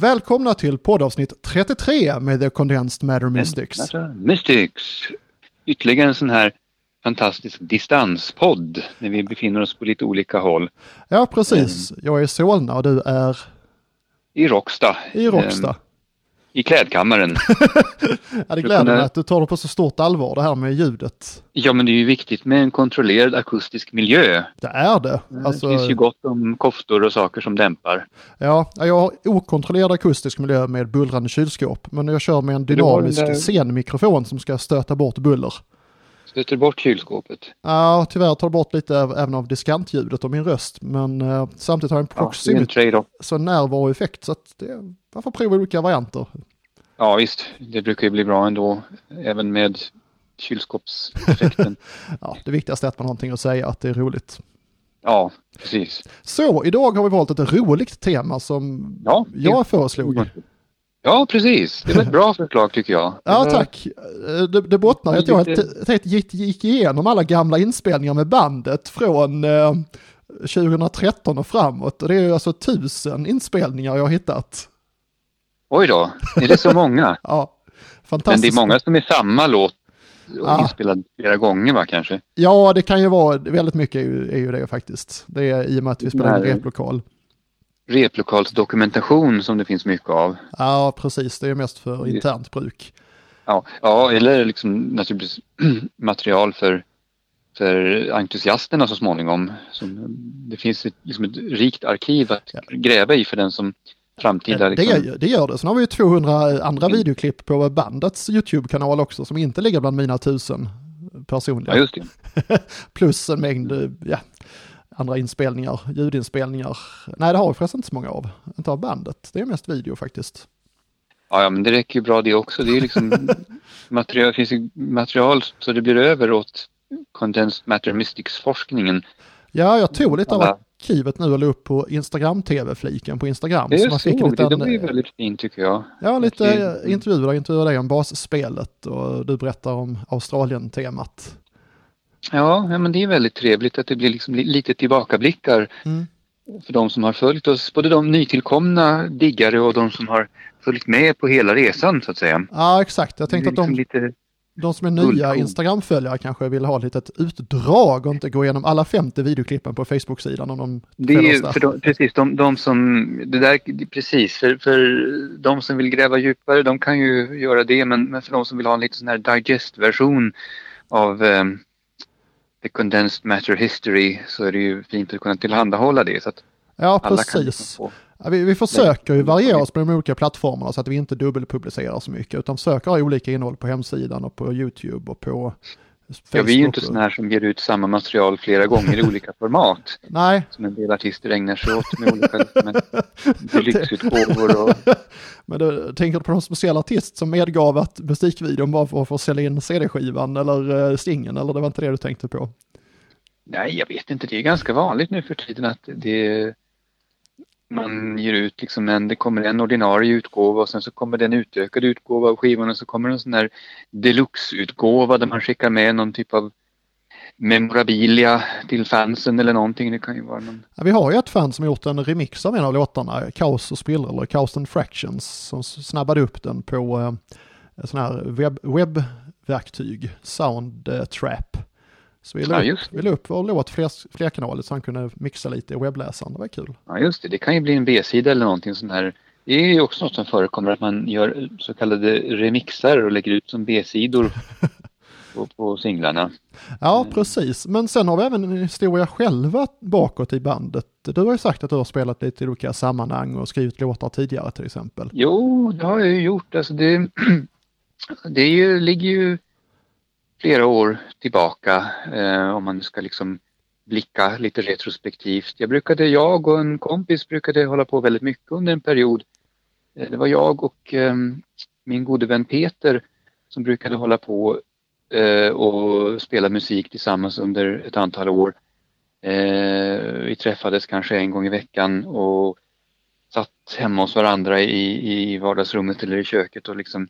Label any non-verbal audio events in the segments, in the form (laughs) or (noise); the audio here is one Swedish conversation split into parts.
Välkomna till poddavsnitt 33 med The Condensed Matter Mystics. Mystics. Ytterligare en sån här fantastisk distanspodd när vi befinner oss på lite olika håll. Ja, precis. Jag är i Solna och du är I Råcksta. i Råcksta. Eh, I klädkammaren. (laughs) Ja, det gläder mig att du tar det på så stort allvar det här med ljudet. ja, men det är ju viktigt med en kontrollerad akustisk miljö. Det är det. det Alltså, finns ju gott om koftor och saker som dämpar. ja, jag har okontrollerad akustisk miljö med bullrande kylskåp. Men jag kör med en dynamisk där- scenmikrofon som ska stöta bort buller. Stöter bort kylskåpet. Ja, tyvärr tar det bort lite även av diskantljudet och min röst. Men eh, samtidigt har jag en Ja, en proximity, trade-off. så närvaroeffekt. Så att det, man får prova olika varianter. Ja, visst. Det brukar ju bli bra ändå. Även med kylskåpseffekten. (laughs) Ja, det viktigaste är att man har någonting att säga, att det är roligt. ja, precis. Så, idag har vi valt ett roligt tema som Ja, jag föreslog. Ja, precis. Det var ett bra (laughs) förslag tycker jag. Ja, tack. Det, det bottnar i att jag Lite- t- t- gick, gick igenom alla gamla inspelningar med bandet från eh, 2013 och framåt. Och det är ju alltså tusen inspelningar jag har hittat. Oj då, är det så många? (laughs) Ja, Men det fantastiskt. är många som är samma låt och Ja. inspelad flera gånger va kanske? Ja, det kan ju vara, väldigt mycket är ju, är ju det faktiskt. Det är i och med att vi spelar in Nej. replokal. Replokalsdokumentation som det finns mycket av. Ja, precis. Det är mest för internt bruk. Ja, ja eller liksom naturligtvis (clears throat) material för, för entusiasterna så småningom. Som, det finns ett, liksom ett rikt arkiv att Ja. gräva i för den som framtida... Det, Liksom, gör- det gör det. Sen har vi ju 200 andra videoklipp på bandets YouTube-kanal också som inte ligger bland mina tusen personliga. Ja, just det. (laughs) Plus en mängd eh, ja, andra inspelningar, ljudinspelningar. Nej, det har vi förresten inte så många av. Inte av bandet. Det är mest video faktiskt. Ja, ja, men det räcker ju bra det också. Det är liksom (laughs) material, finns ju material så det blir över åt Condensed Matter Mystics-forskningen. Ja, jag tog lite av arkivet nu och la upp på Instagram-tv-fliken på Instagram. Det så är man så, fick lite, det var ju väldigt fint tycker jag. ja, lite det- intervjuer, intervjuer dig om basspelet och du berättar om Australien-temat. Ja, men det är väldigt trevligt att det blir liksom li- lite tillbakablickar Mm. för de som har följt oss. Både de nytillkomna diggare och de som har följt med på hela resan så att säga. Ja, exakt. Jag tänkte att Det är de, liksom de som är nya. Instagram-följare kanske vill ha lite ett utdrag och inte gå igenom alla 50 videoklippen på Facebook-sidan om de det är ju för de, precis de, de som, det där, precis, för, för de som vill gräva djupare de kan ju göra det men, men för de som vill ha en lite sån här digest-version av ehm, The Condensed Matter History så är det ju fint att kunna tillhandahålla det så att Ja, liksom precis. få. Ja, vi, vi försöker ju variera oss på de olika plattformarna så att vi inte dubbelpublicerar så mycket utan försöker ha olika innehåll på hemsidan och på YouTube och på Facebook. Ja, vi är ju inte sådana här som ger ut samma material flera gånger i (laughs) olika format. Nej, Som en del artister ägnar sig åt med olika liksom, (laughs) deluxe-utgåvor och... (laughs) men du, tänker du på någon speciell artist som medgav att musikvideon var för, att sälja in CD-skivan eller uh, stingen eller det var inte det du tänkte på? Nej, jag vet inte. Det är ganska vanligt nu för tiden att det... Man ger ut liksom en, det kommer en ordinarie utgåva och sen så kommer det en utökad utgåva av skivan och så kommer en sån här deluxe-utgåva där man skickar med någon typ av memorabilia till fansen eller någonting. Det kan ju vara någon... Ja, vi har ju ett fan som gjort en remix av en av låtarna, Kaos och spillror, eller Kaos and Fractions, som snabbade upp den på eh, sån här webb, webbverktyg, Sound eh. Så vi la Ja, vi la upp vår låt fler, flerkanaligt så han kunde mixa lite i webbläsaren, det var kul. Ja, just det. Det kan ju bli en B-sida eller någonting sån här. Det är ju också något som förekommer att man gör så kallade remixar och lägger ut som B-sidor (laughs) på, på singlarna. Ja, Mm. precis. Men sen har vi även en historia själva bakåt i bandet. Du har ju sagt att du har spelat lite i olika sammanhang och skrivit låtar tidigare till exempel. Jo, det har jag ju gjort. Alltså det, (clears throat) det är ju, ligger ju flera år tillbaka eh, om man ska liksom blicka lite retrospektivt. Jag brukade, jag och en kompis brukade hålla på väldigt mycket under en period. Eh, det var jag och eh, min gode vän Peter som brukade hålla på eh, och spela musik tillsammans under ett antal år. Eh, vi träffades kanske en gång i veckan och satt hemma hos varandra i, i vardagsrummet eller i köket och liksom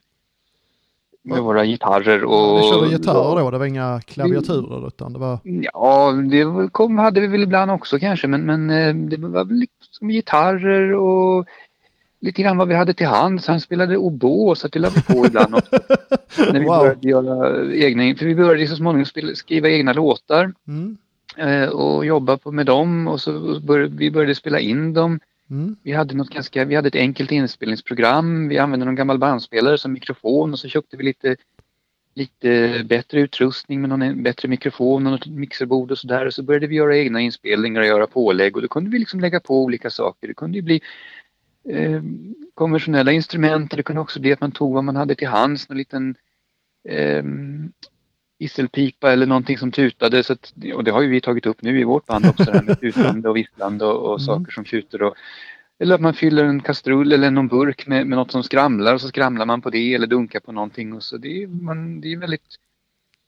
med våra gitarrer och... Ja, ni körde gitarrer då, det var inga klaviaturer utan det var... Ja, det kom, hade vi väl ibland också kanske men, men eh, det var väl liksom gitarrer och lite grann vad vi hade till hands. Han spelade oboe så det lade vi på (laughs) ibland också. När vi Wow. började göra egna, för vi började så småningom skriva egna låtar Mm. eh, och jobba på med dem och så började vi började spela in dem. Mm. Vi hade något ganska, vi hade ett enkelt inspelningsprogram. Vi använde någon gammal bandspelare som mikrofon och så köpte vi lite, lite bättre utrustning med någon bättre mikrofon och något mixerbord och sådär. Och så började vi göra egna inspelningar och göra pålägg och då kunde vi liksom lägga på olika saker. Det kunde ju bli eh, konventionella instrument. Det kunde också bli att man tog vad man hade till hands, någon liten eh, visselpipa eller någonting som tutade. Så att, och det har ju vi tagit upp nu i vårt band också, det här med tutande och visslande och, och Mm. saker som tjuter. Och, eller att man fyller en kastrull eller någon burk med, med något som skramlar och så skramlar man på det eller dunkar på någonting. Och så det, är, man, det är väldigt...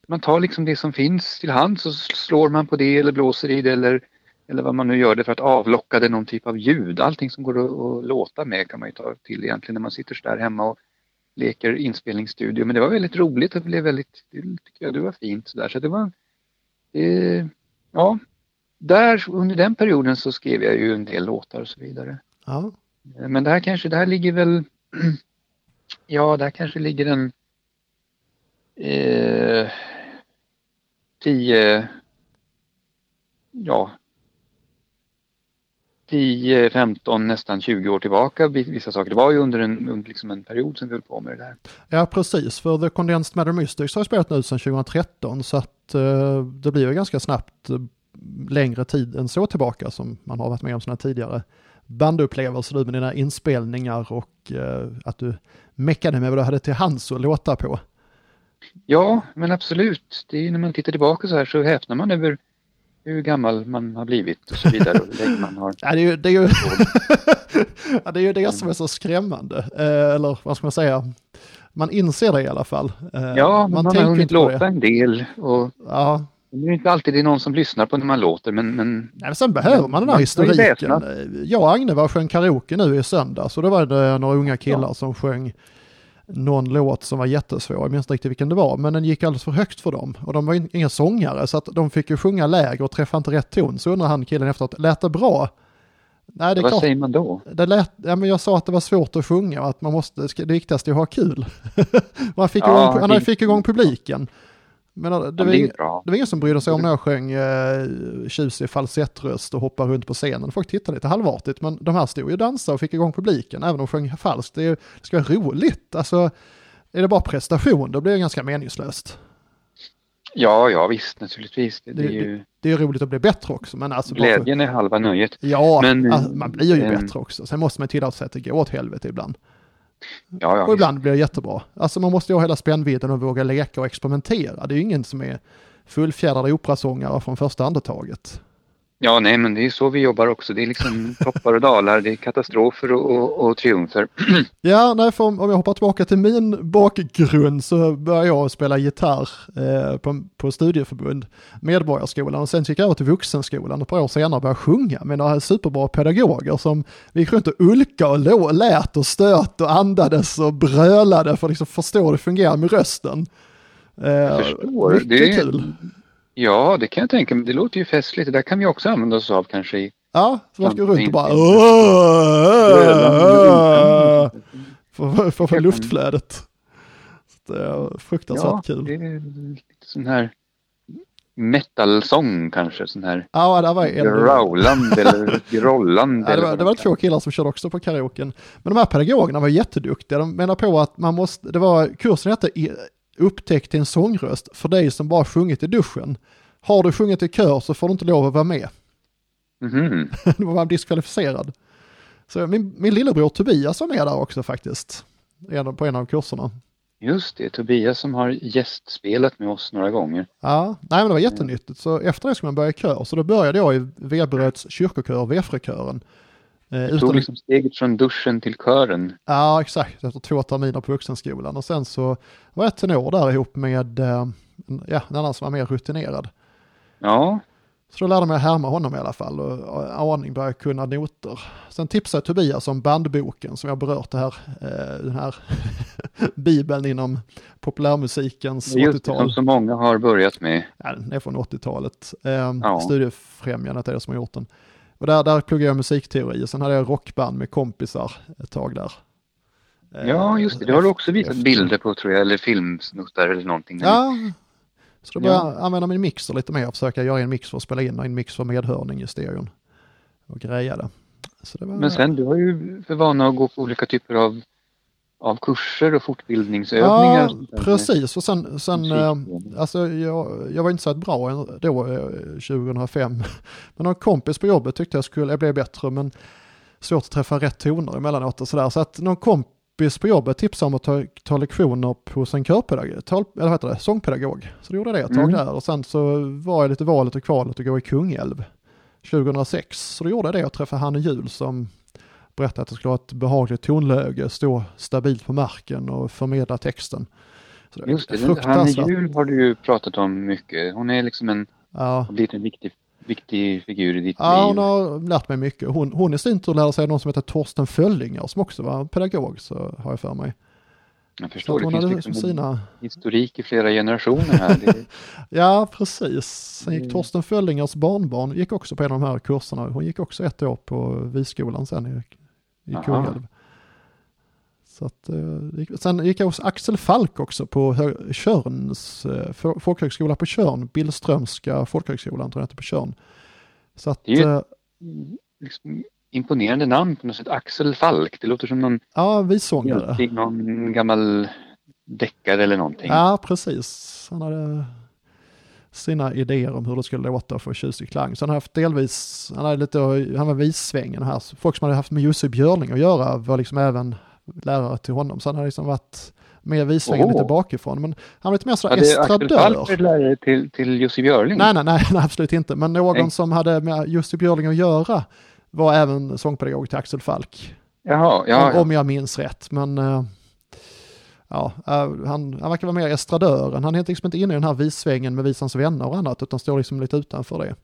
Man tar liksom det som finns till hands och så slår man på det eller blåser i det eller, eller vad man nu gör det för att avlocka det någon typ av ljud. Allting som går att, att låta med kan man ju ta till egentligen när man sitter så där hemma och leker inspelningsstudio. Men det var väldigt roligt och det blev väldigt, det tycker jag det var fint sådär. Så det var, eh, ja, där under den perioden så skrev jag ju en del låtar och så vidare. Ja. Eh, Men det här kanske, det här ligger väl, (clears throat) ja, där kanske ligger en eh, 10, ja, 10, 15, nästan 20 år tillbaka vissa saker. Det var ju under en, liksom en period som vi höll på med det där. ja, precis. För The Condensed Matter Mystics har spelat nu sedan 2013 så att eh, det blir ju ganska snabbt eh, längre tid än så tillbaka som man har varit med om sådana tidigare bandupplevelser du med dina inspelningar och eh, att du meckade med vad du hade till hands att låta på. Ja, men absolut. Det är ju när man tittar tillbaka så här så häpnar man över hur gammal man har blivit och så vidare och hur länge man har (laughs) Ja, det är ju det, är ju, (laughs) ja, det, är ju det som är så skrämmande. Eh, eller vad ska man säga? Man inser det i alla fall. Eh, Ja, man, man har tänker hunnit låta en del och Ja, det är inte alltid det är någon som lyssnar på när man låter men, men Nej, men sen behöver man den här historiken. Jag och Agne var och sjöng karaoke nu i söndags och då var det några unga killar som sjöng någon låt som var jättesvår, jag minns inte riktigt vilken det var, men den gick alldeles för högt för dem. Och de var inga sångare så att de fick ju sjunga lägre och träffa inte rätt ton. Så undrar han killen efteråt, lät det bra? Nej, det är vad klart. säger man då? Det lät, ja, men jag sa att det var svårt att sjunga och att man måste, det viktigaste är att ha kul. (laughs) man fick, Ja, igång, han fick igång publiken. Men det, var det är ju ing- det var ingen som brydde sig om när jag sjöng eh, tjusig falsettröst och hoppade runt på scenen. Folk tittade lite halvartigt, men de här stod ju och dansade och fick igång publiken, även om de sjöng falskt. Det, är, det ska vara roligt. Alltså, är det bara prestation, då blir det ganska meningslöst. Ja, ja visst naturligtvis. Det, det Det- är ju, Det är roligt att bli bättre också, men alltså... bara för- glädjen är halva nöjet. Ja, Men, alltså, man blir ju eh, bättre också. Sen måste man tillåta sig att det går åt helvete ibland. Ja, ja, Och ibland blir det jättebra. Alltså man måste ju ha hela spännvidden och våga leka och experimentera. Det är ju ingen som är fullfjädrade operasångare från första andetaget. Ja, nej men det är så vi jobbar också. Det är liksom (laughs) toppar och dalar, det är katastrofer och, och, och triumfer. (clears throat) Ja, nej, för om om jag hoppar tillbaka till min bakgrund så började jag spela gitarr eh, på, på studieförbund, Medborgarskolan och sen gick jag över till Vuxenskolan och ett par år senare började jag sjunga med några superbra pedagoger som vi gick runt och ulka och lå, lät och stöt och andades och brölade för att liksom förstå hur det fungerar med rösten. Eh, Jag förstår. Det är- kul. Ja, det kan jag tänka mig. Det låter ju festligt. Det där kan vi också använda oss av kanske i Ja, så man ska runt och bara Ja, för, för, för, för luftflödet. Så det är fruktansvärt Ja, kul. det är lite sån här metalsång kanske. Sån här Ja, det var en. growlande eller grollande. (laughs) Ja, det, var, det var två killar som körde också på karaoken. Men de här pedagogerna var jätteduktiga. De menar på att man måste, det var, kursen hette i- Upptäck till en sångröst för dig som bara sjungit i duschen. Har du sjungit i kör så får du inte lov att vara med. Mhm. Då var man diskvalificerad. Så min, min lillebror Tobias var med där också faktiskt. På en av kurserna. Just det, Tobias som har gästspelat med oss några gånger. Ja, nej men det var jättenyttigt. Så efter det skulle man börja i kör. Så då började jag i Veberöds kyrkokör, Vefrekören. Eh, Du tog utan- liksom steget från duschen till kören. Ja, exakt. Efter två terminer på vuxenskolan. Och sen så var jag tenor där ihop med eh, ja, en annan som var mer rutinerad. Ja, Så då lärde jag mig att härma honom i alla fall och, och aning började kunna noter. Sen tipsade Tobias om bandboken som jag berört det här, eh, den här (laughs) bibeln inom populärmusikens just det, 80-tal. som så många har börjat med. Ja, den är från 80-talet. Eh, Ja. Studiefrämjandet är det som har gjort den. Och där, där pluggade jag musikteori och sen hade jag rockband med kompisar ett tag där. Ja, just det. Det har du också visat bilder på tror jag, eller filmsnuttar eller någonting. Ja, så då började jag använda min mixer lite mer och försöka göra en mix för att spela in och en mix för medhörning i stereon. Och greja det. det var... Men sen, du har ju för vana att gå på olika typer av, av kurser och fortbildningsövningar. Ja, precis. Och sen, sen äh, alltså jag, jag var inte så bra då, 2005. Eh, (laughs) men någon kompis på jobbet tyckte jag skulle, jag blev bättre, men svårt att träffa rätt toner emellanåt och sådär. Så att någon kompis på jobbet tipsade om att ta, ta lektioner hos en körpedagog, tal, eller heter det, sångpedagog. Så då gjorde jag det ett tag mm. där och sen så var jag lite valet och kvalet att gå i Kungälv 2006. Så då gjorde jag det och träffade Hanne Jul som berättade att det skulle ha ett behagligt tonläge, stå stabilt på marken och förmedla texten. Så det Just det, Hanne Jul har du ju pratat om mycket. Hon är liksom en, ja. har blivit en viktig viktig figur i ditt ja, liv? Ja, hon har lärt mig mycket. Hon, hon i sin tur lärde sig någon som heter Torsten Föllinger som också var pedagog, så har jag för mig. Jag förstår, det finns liksom sina... historik i flera generationer här. Det... (laughs) ja, precis. Sen gick Torsten Föllingers barnbarn, gick också på en av de här kurserna. Hon gick också ett år på Viskolan sen i, Kungälv. Så att, eh, sen gick jag hos Axel Falk också på Körns eh, folkhögskola på Körn, Billströmska folkhögskolan tror jag inte på Körn. Så att, det är ett eh, liksom, imponerande namn på något sätt, Axel Falk. Det låter som någon, ja, vissångare. någon gammal deckare eller någonting. Ja, precis. Han hade sina idéer om hur det skulle låta för tjusig klang. Så han har haft delvis, han, hade lite, han var vissvängen här. Folk som hade haft med Jussi Björling att göra var liksom även lärare till honom. Så han har liksom varit mer visvängen oh. lite bakifrån. Men han var lite mer så estradör. Hade Axel lärare till, till Jussi Björling? Nej, nej, nej, (laughs) nej, absolut inte. Men någon nej. som hade med Jussi Björling att göra var även sångpedagog till Axel Falk. Jaha, ja, om, om jag minns rätt. Men uh, ja, uh, han, han verkar vara mer estradören. Han är liksom inte inne i den här vissvängen med visans vänner och annat, utan står liksom lite utanför det.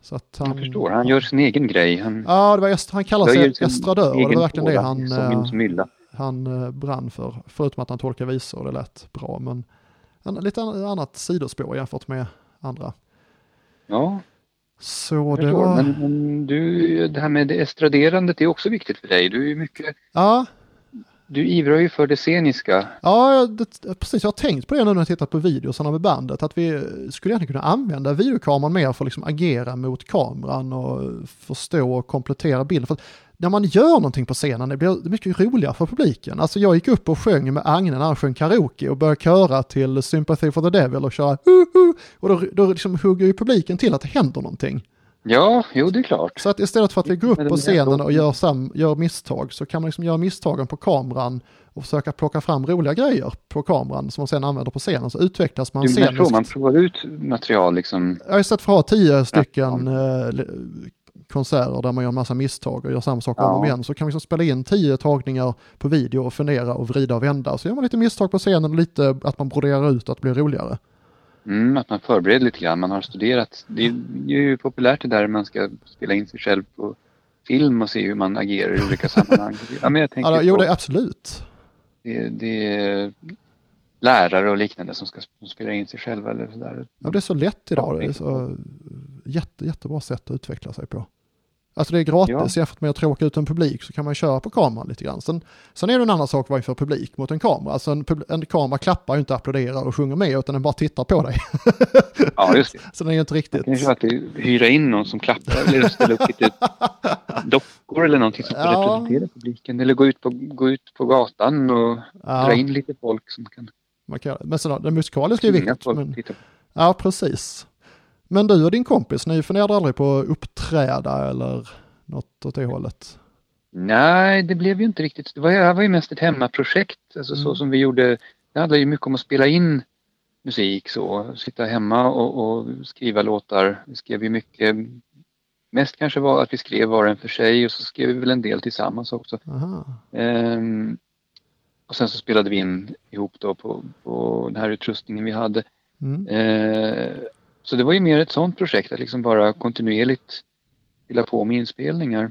Så att han, jag förstår, han gör sin egen grej. Han, ja, det var est, han kallar sig estradör och det var verkligen det han, eh, han eh, brann för. Förutom att han tolkar visor och det lät bra. Men en, lite annat sidospår jämfört med andra. Ja, så det var... Men, men, du, det här med det estraderandet är också viktigt för dig. Du är mycket... Ja, du ivrar ju för det sceniska. Ja, det, precis. Jag har tänkt på det nu när jag tittat på videosarna med bandet. Att vi skulle egentligen kunna använda videokameran mer för att liksom agera mot kameran och förstå och komplettera bilden. För när man gör någonting på scenen det blir det mycket roligare för publiken. Alltså jag gick upp och sjöng med Agne när han sjöng karaoke och började köra till Sympathy for the Devil och köra uh, uh, och då, då liksom hugger ju publiken till att det händer någonting. Ja, jo det är klart. Så att istället för att vi går upp på scenen och gör, sam, gör misstag så kan man liksom göra misstagen på kameran och försöka plocka fram roliga grejer på kameran som man sen använder på scenen så utvecklas man du sceniskt. Man provar ut material liksom? Ja, istället för att ha tio stycken ja. eh, konserter där man gör en massa misstag och gör samma sak ja. om igen så kan vi liksom spela in tio tagningar på video och fundera och vrida och vända. Så gör man lite misstag på scenen och lite att man broderar ut att det blir roligare. Mm, att man förbereder lite grann, man har studerat. Det är ju populärt det där man ska spela in sig själv på film och se hur man agerar i olika sammanhang. (laughs) Ja, men jag tänker ja, jo, det absolut. Det, det, är lärare och liknande som ska spela in sig själva eller sådär. Ja, det är så lätt idag. Det är så jätte, jättebra sätt att utveckla sig på. Alltså det är gratis ja. jämfört med att tråka ut en publik så kan man köra på kameran lite grann. Sen, sen är det en annan sak vad för publik mot en kamera. Alltså en, en kamera klappar ju inte, applåderar och sjunger med utan den bara tittar på dig. Ja, just det. (laughs) Så den är ju inte riktigt... Man kan ju alltid hyra in någon som klappar eller ställa upp lite (laughs) dockor eller någonting som ja. representera publiken. Eller gå ut på, gå ut på gatan och ja. dra in lite folk som kan... Man kan men sen, den musikaliska är viktigt. Men... Ja, precis. Men du och din kompis, ni funderade aldrig på att uppträda eller något åt det hållet? Nej, det blev ju inte riktigt. Det var, det var ju mest ett hemmaprojekt, alltså mm. så som vi gjorde. Det handlade ju mycket om att spela in musik så, sitta hemma och, och skriva låtar. Vi skrev ju mycket, mest kanske var att vi skrev var en för sig och så skrev vi väl en del tillsammans också. Ehm, och sen så spelade vi in ihop då på, på den här utrustningen vi hade. Mm. Ehm, så det var ju mer ett sånt projekt att liksom bara kontinuerligt fylla på med inspelningar.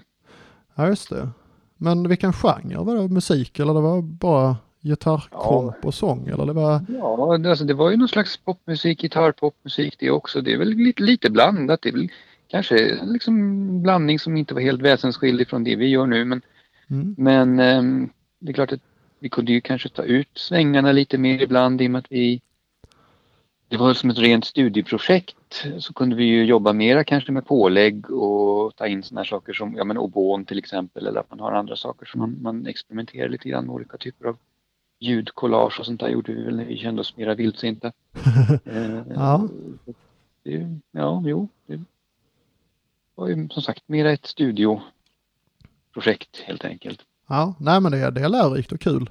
Ja, just det. Men vilken genre var det? Musik eller det var bara gitarrkomp ja. och sång? Eller det var... Ja, alltså det var ju någon slags popmusik, gitarrpopmusik det också. Det är väl lite, lite blandat. Det är väl kanske liksom en blandning som inte var helt väsensskild från det vi gör nu. Men, mm. men eh, det är klart att vi kunde ju kanske ta ut svängarna lite mer ibland i och med att vi det var som ett rent studieprojekt så kunde vi ju jobba mera kanske med pålägg och ta in sådana här saker som ja, men obon till exempel eller att man har andra saker som man, man experimenterar lite grann med olika typer av ljudkollage och sånt där gjorde vi väl när vi kände oss mera vildsinta. (laughs) eh, ja. Det, ja, jo. Det var ju som sagt mera ett studioprojekt helt enkelt. Ja, nej men det, är, det är lärorikt och kul.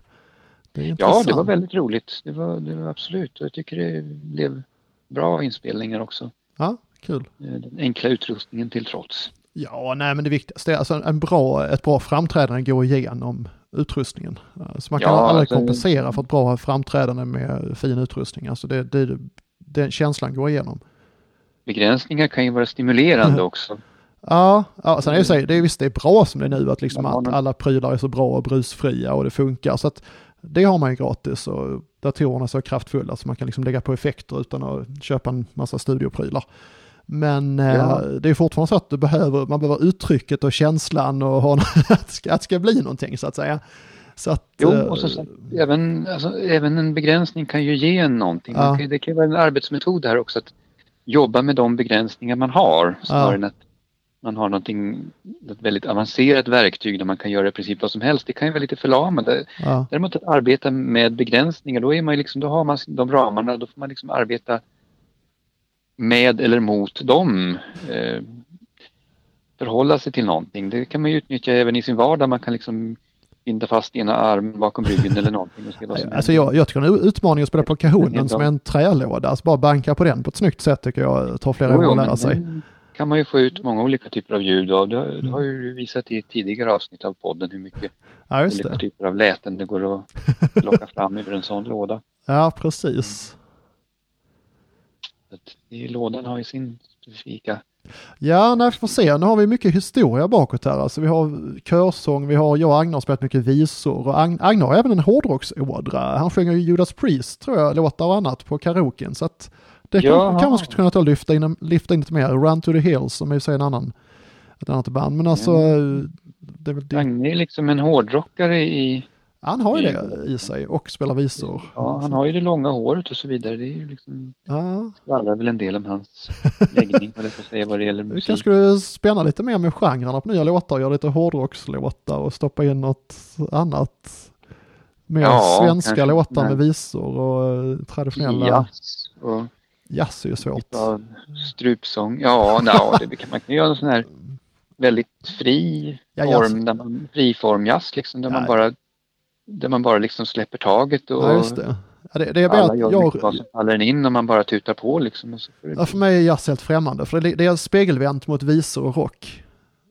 Det ja, det var väldigt roligt. Det var, det var absolut. Jag tycker det blev bra inspelningar också. Ja, kul. Eh, den enkla utrustningen till trots. Ja, nej men det viktigaste är alltså en bra, ett bra framträdande går igenom utrustningen. Så man kan ja, aldrig alltså, kompensera för ett bra framträdande med fin utrustning. Alltså det, det, den känslan går igenom. Begränsningar kan ju vara stimulerande också. Ja, ja sen är det, så, det är visst det är bra som det är nu att, liksom att alla prylar är så bra och brusfria och det funkar. Så att det har man ju gratis och datorerna är så kraftfulla så man kan liksom lägga på effekter utan att köpa en massa studioprylar. Men eh, ja. eh, det är fortfarande så att du behöver, man behöver uttrycket och känslan och ha, (laughs) att, ska, att det ska bli någonting så att säga. Så att, jo, och så, så även, alltså, även en begränsning kan ju ge en någonting. Ja. Kan, det kan vara en arbetsmetod här också att jobba med de begränsningar man har snarare ja. än att man har någonting, ett väldigt avancerat verktyg där man kan göra i princip vad som helst. Det kan ju vara lite förlamande. Ja. Däremot att arbeta med begränsningar, då, är man liksom, då har man de ramarna, då får man liksom arbeta med eller mot dem. Eh, förhålla sig till någonting. Det kan man ju utnyttja även i sin vardag. Man kan liksom binda fast ena armen bakom ryggen eller någonting. Och se vad som alltså jag, jag tycker det är en utmaning att spela plocka hunden som en trälåda. Alltså bara banka på den på ett snyggt sätt tycker jag tar flera år att lära sig kan man ju få ut många olika typer av ljud av. Du, du har ju visat i ett tidigare avsnitt av podden hur mycket ja, olika det. typer av läten det går att (laughs) plocka fram ur en sån låda. Ja, precis. I lådan har ju sin specifika Ja, nej, vi får se. Nu har vi mycket historia bakåt här. Alltså, vi har körsång, vi har, jag och Agnar har spelat mycket visor och Agnar har även en hårdrocksådra. Han sjunger ju Judas Priest, tror jag, låtar och annat på karaoken. Så att det kan, kan man kunna ta och lyfta in, lyfta in lite mer. Run to the Hills som är ju en annan, ett annat band. Men alltså... Mm. Det är, det... är liksom en hårdrockare i... Han har ju det i sig och spelar visor. Ja, han har ju det långa håret och så vidare. Det är ju liksom... Ja. skvallrar väl en del om hans läggning, eller så säga, vad det gäller musik. Vi kanske skulle spänna lite mer med genrerna på nya låtar, göra lite hårdrockslåtar och stoppa in något annat. Mer ja, svenska låtar med visor och traditionella... Jazz och Jazz är ju svårt. Strupsång, ja, no, det kan man kan göra en sån här väldigt fri ja, form, där man, friform jazz liksom, där ja. man bara där man bara liksom släpper taget och ja, just det. Ja, det, det är alla gör jag, vad som faller in och man bara tutar på liksom. Och så för, ja, för mig är jazz helt främmande, för det, det är spegelvänt mot visor och rock.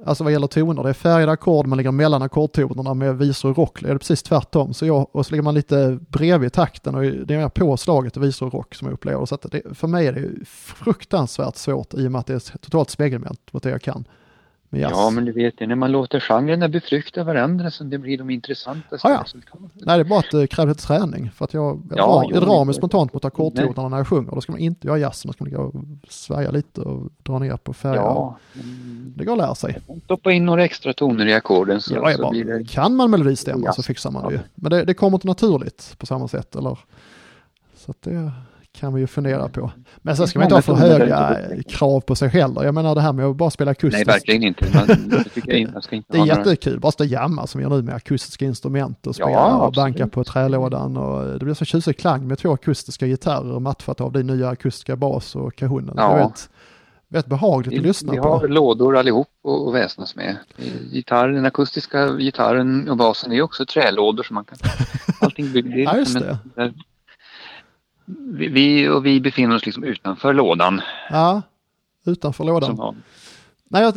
Alltså vad gäller toner, det är färgade ackord, man ligger mellan ackordtonerna med visor och rock, det är precis tvärtom. Så jag, och så ligger man lite bredvid takten och det är mer påslaget och visor och rock som jag upplever. Så det, för mig är det fruktansvärt svårt i och med att det är totalt spegelvänt mot det jag kan. Ja, men du vet ju, när man låter genrerna befrukta varandra så det blir de intressantaste ah, ja. resultaten. Nej, det är bara att det kräver träning. För att jag, jag, ja, drar, jag drar mig spontant mot ackordtonerna när jag sjunger. Då ska man inte göra jazz, då ska man ligga och svaja lite och dra ner på färger. Ja, det går att lära sig. Stoppa in några extra toner i ackorden så, ja, så blir det... Kan man melodistämma så fixar man det ju. Men det, det kommer inte naturligt på samma sätt. Eller? Så det kan vi ju fundera på. Men sen ska man inte ha för höga krav på sig heller. Jag menar det här med att bara spela akustiskt. Nej, verkligen inte. Man, det, man ska inte det är jättekul, bara stå jamma som gör nu med akustiska instrument och spela ja, och banka på trälådan. Och det blir så tjusig klang med två akustiska gitarrer matchat av din nya akustiska bas och kahunen. Ja. Det är vet, vet behagligt vi, att lyssna på. Vi har lådor allihop och väsnas med. Gitarren, den akustiska gitarren och basen är också trälådor som man kan... (laughs) Allting bygger... ja, just det. En, vi, och vi befinner oss liksom utanför lådan. Ja, utanför lådan. Nej, jag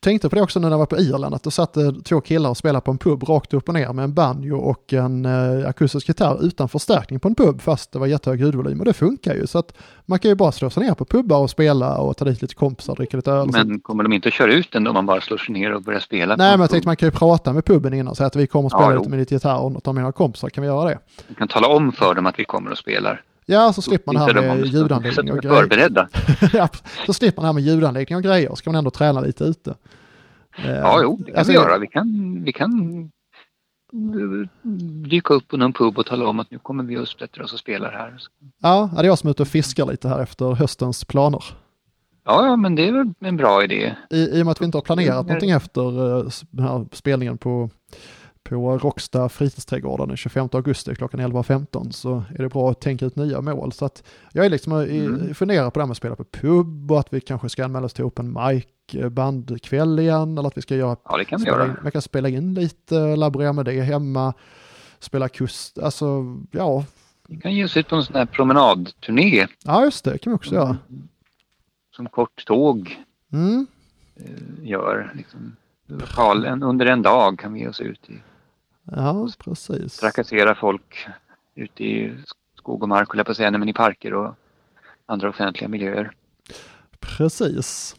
tänkte på det också när jag var på Irland, att då satt två killar och spelade på en pub rakt upp och ner med en banjo och en eh, akustisk gitarr utan förstärkning på en pub, fast det var jättehög ljudvolym och det funkar ju. Så att man kan ju bara slå sig ner på pubbar och spela och ta dit lite kompisar och dricka lite öl. Men kommer de inte att köra ut den då om man bara slår sig ner och börjar spela? Nej, men jag tänkte man kan ju prata med puben innan och säga att vi kommer att spela ja, lite med ditt gitarr och ta med några kompisar, kan vi göra det? Man kan tala om för dem att vi kommer och spelar. Ja, så slipper man det här med ljudanläggning och (laughs) grejer. Förberedda. (laughs) ja, så slipper man det här med ljudanläggning och grejer. Ska man ändå träna lite ute. Ja, jo, det kan alltså, vi göra. Vi kan, vi kan dyka upp på någon pub och tala om att nu kommer vi och sätter oss och spelar här. Ja, det är jag som är ute och fiskar lite här efter höstens planer. Ja, ja, men det är väl en bra idé. I, I och med att vi inte har planerat någonting efter uh, den här spelningen på, på Rocksta fritidsträdgården den 25 augusti klockan 11.15 så är det bra att tänka ut nya mål. Så att jag är liksom mm. funderar på det här med att spela på pub och att vi kanske ska anmäla oss till open mic eh, bandkväll igen eller att vi ska göra. Ja, det kan vi göra. In, man kan spela in lite, laborera med det hemma, spela kust, alltså ja. Vi kan ge oss ut på en sån här promenadturné. Ja, just det, kan vi också göra. Mm som Kort Tåg mm. Eh, gör. Liksom, lokalen, under en dag kan vi ge oss ut i. Ja, precis. Trakassera folk ute i skog och mark, på säga, men i parker och andra offentliga miljöer. Precis.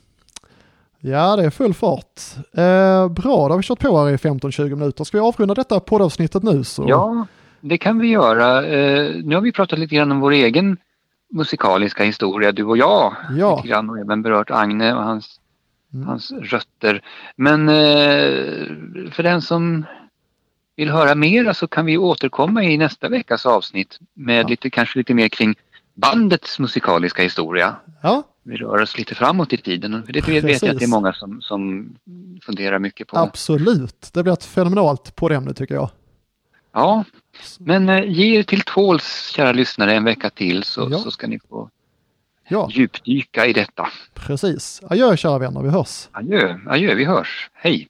Ja, det är full fart. Eh, bra, då har vi kört på här i 15-20 minuter. Ska vi avrunda detta poddavsnittet nu? Så? Ja, det kan vi göra. Eh, nu har vi pratat lite grann om vår egen musikaliska historia, du och jag. Ja. Lite grann, och även berört Agne och hans, mm. hans rötter. Men eh, för den som vill höra mer så kan vi återkomma i nästa veckas avsnitt med ja. lite, kanske lite mer kring bandets musikaliska historia. Ja. Vi rör oss lite framåt i tiden. För det Precis. vet jag att det är många som, som funderar mycket på. Absolut, det blir ett fenomenalt poddämne tycker jag. Ja, men eh, ge er till tåls kära lyssnare en vecka till så, ja. så ska ni få ja. djupdyka i detta. Precis. Adjö kära vänner, vi hörs. Adjö, adjö, vi hörs. Hej.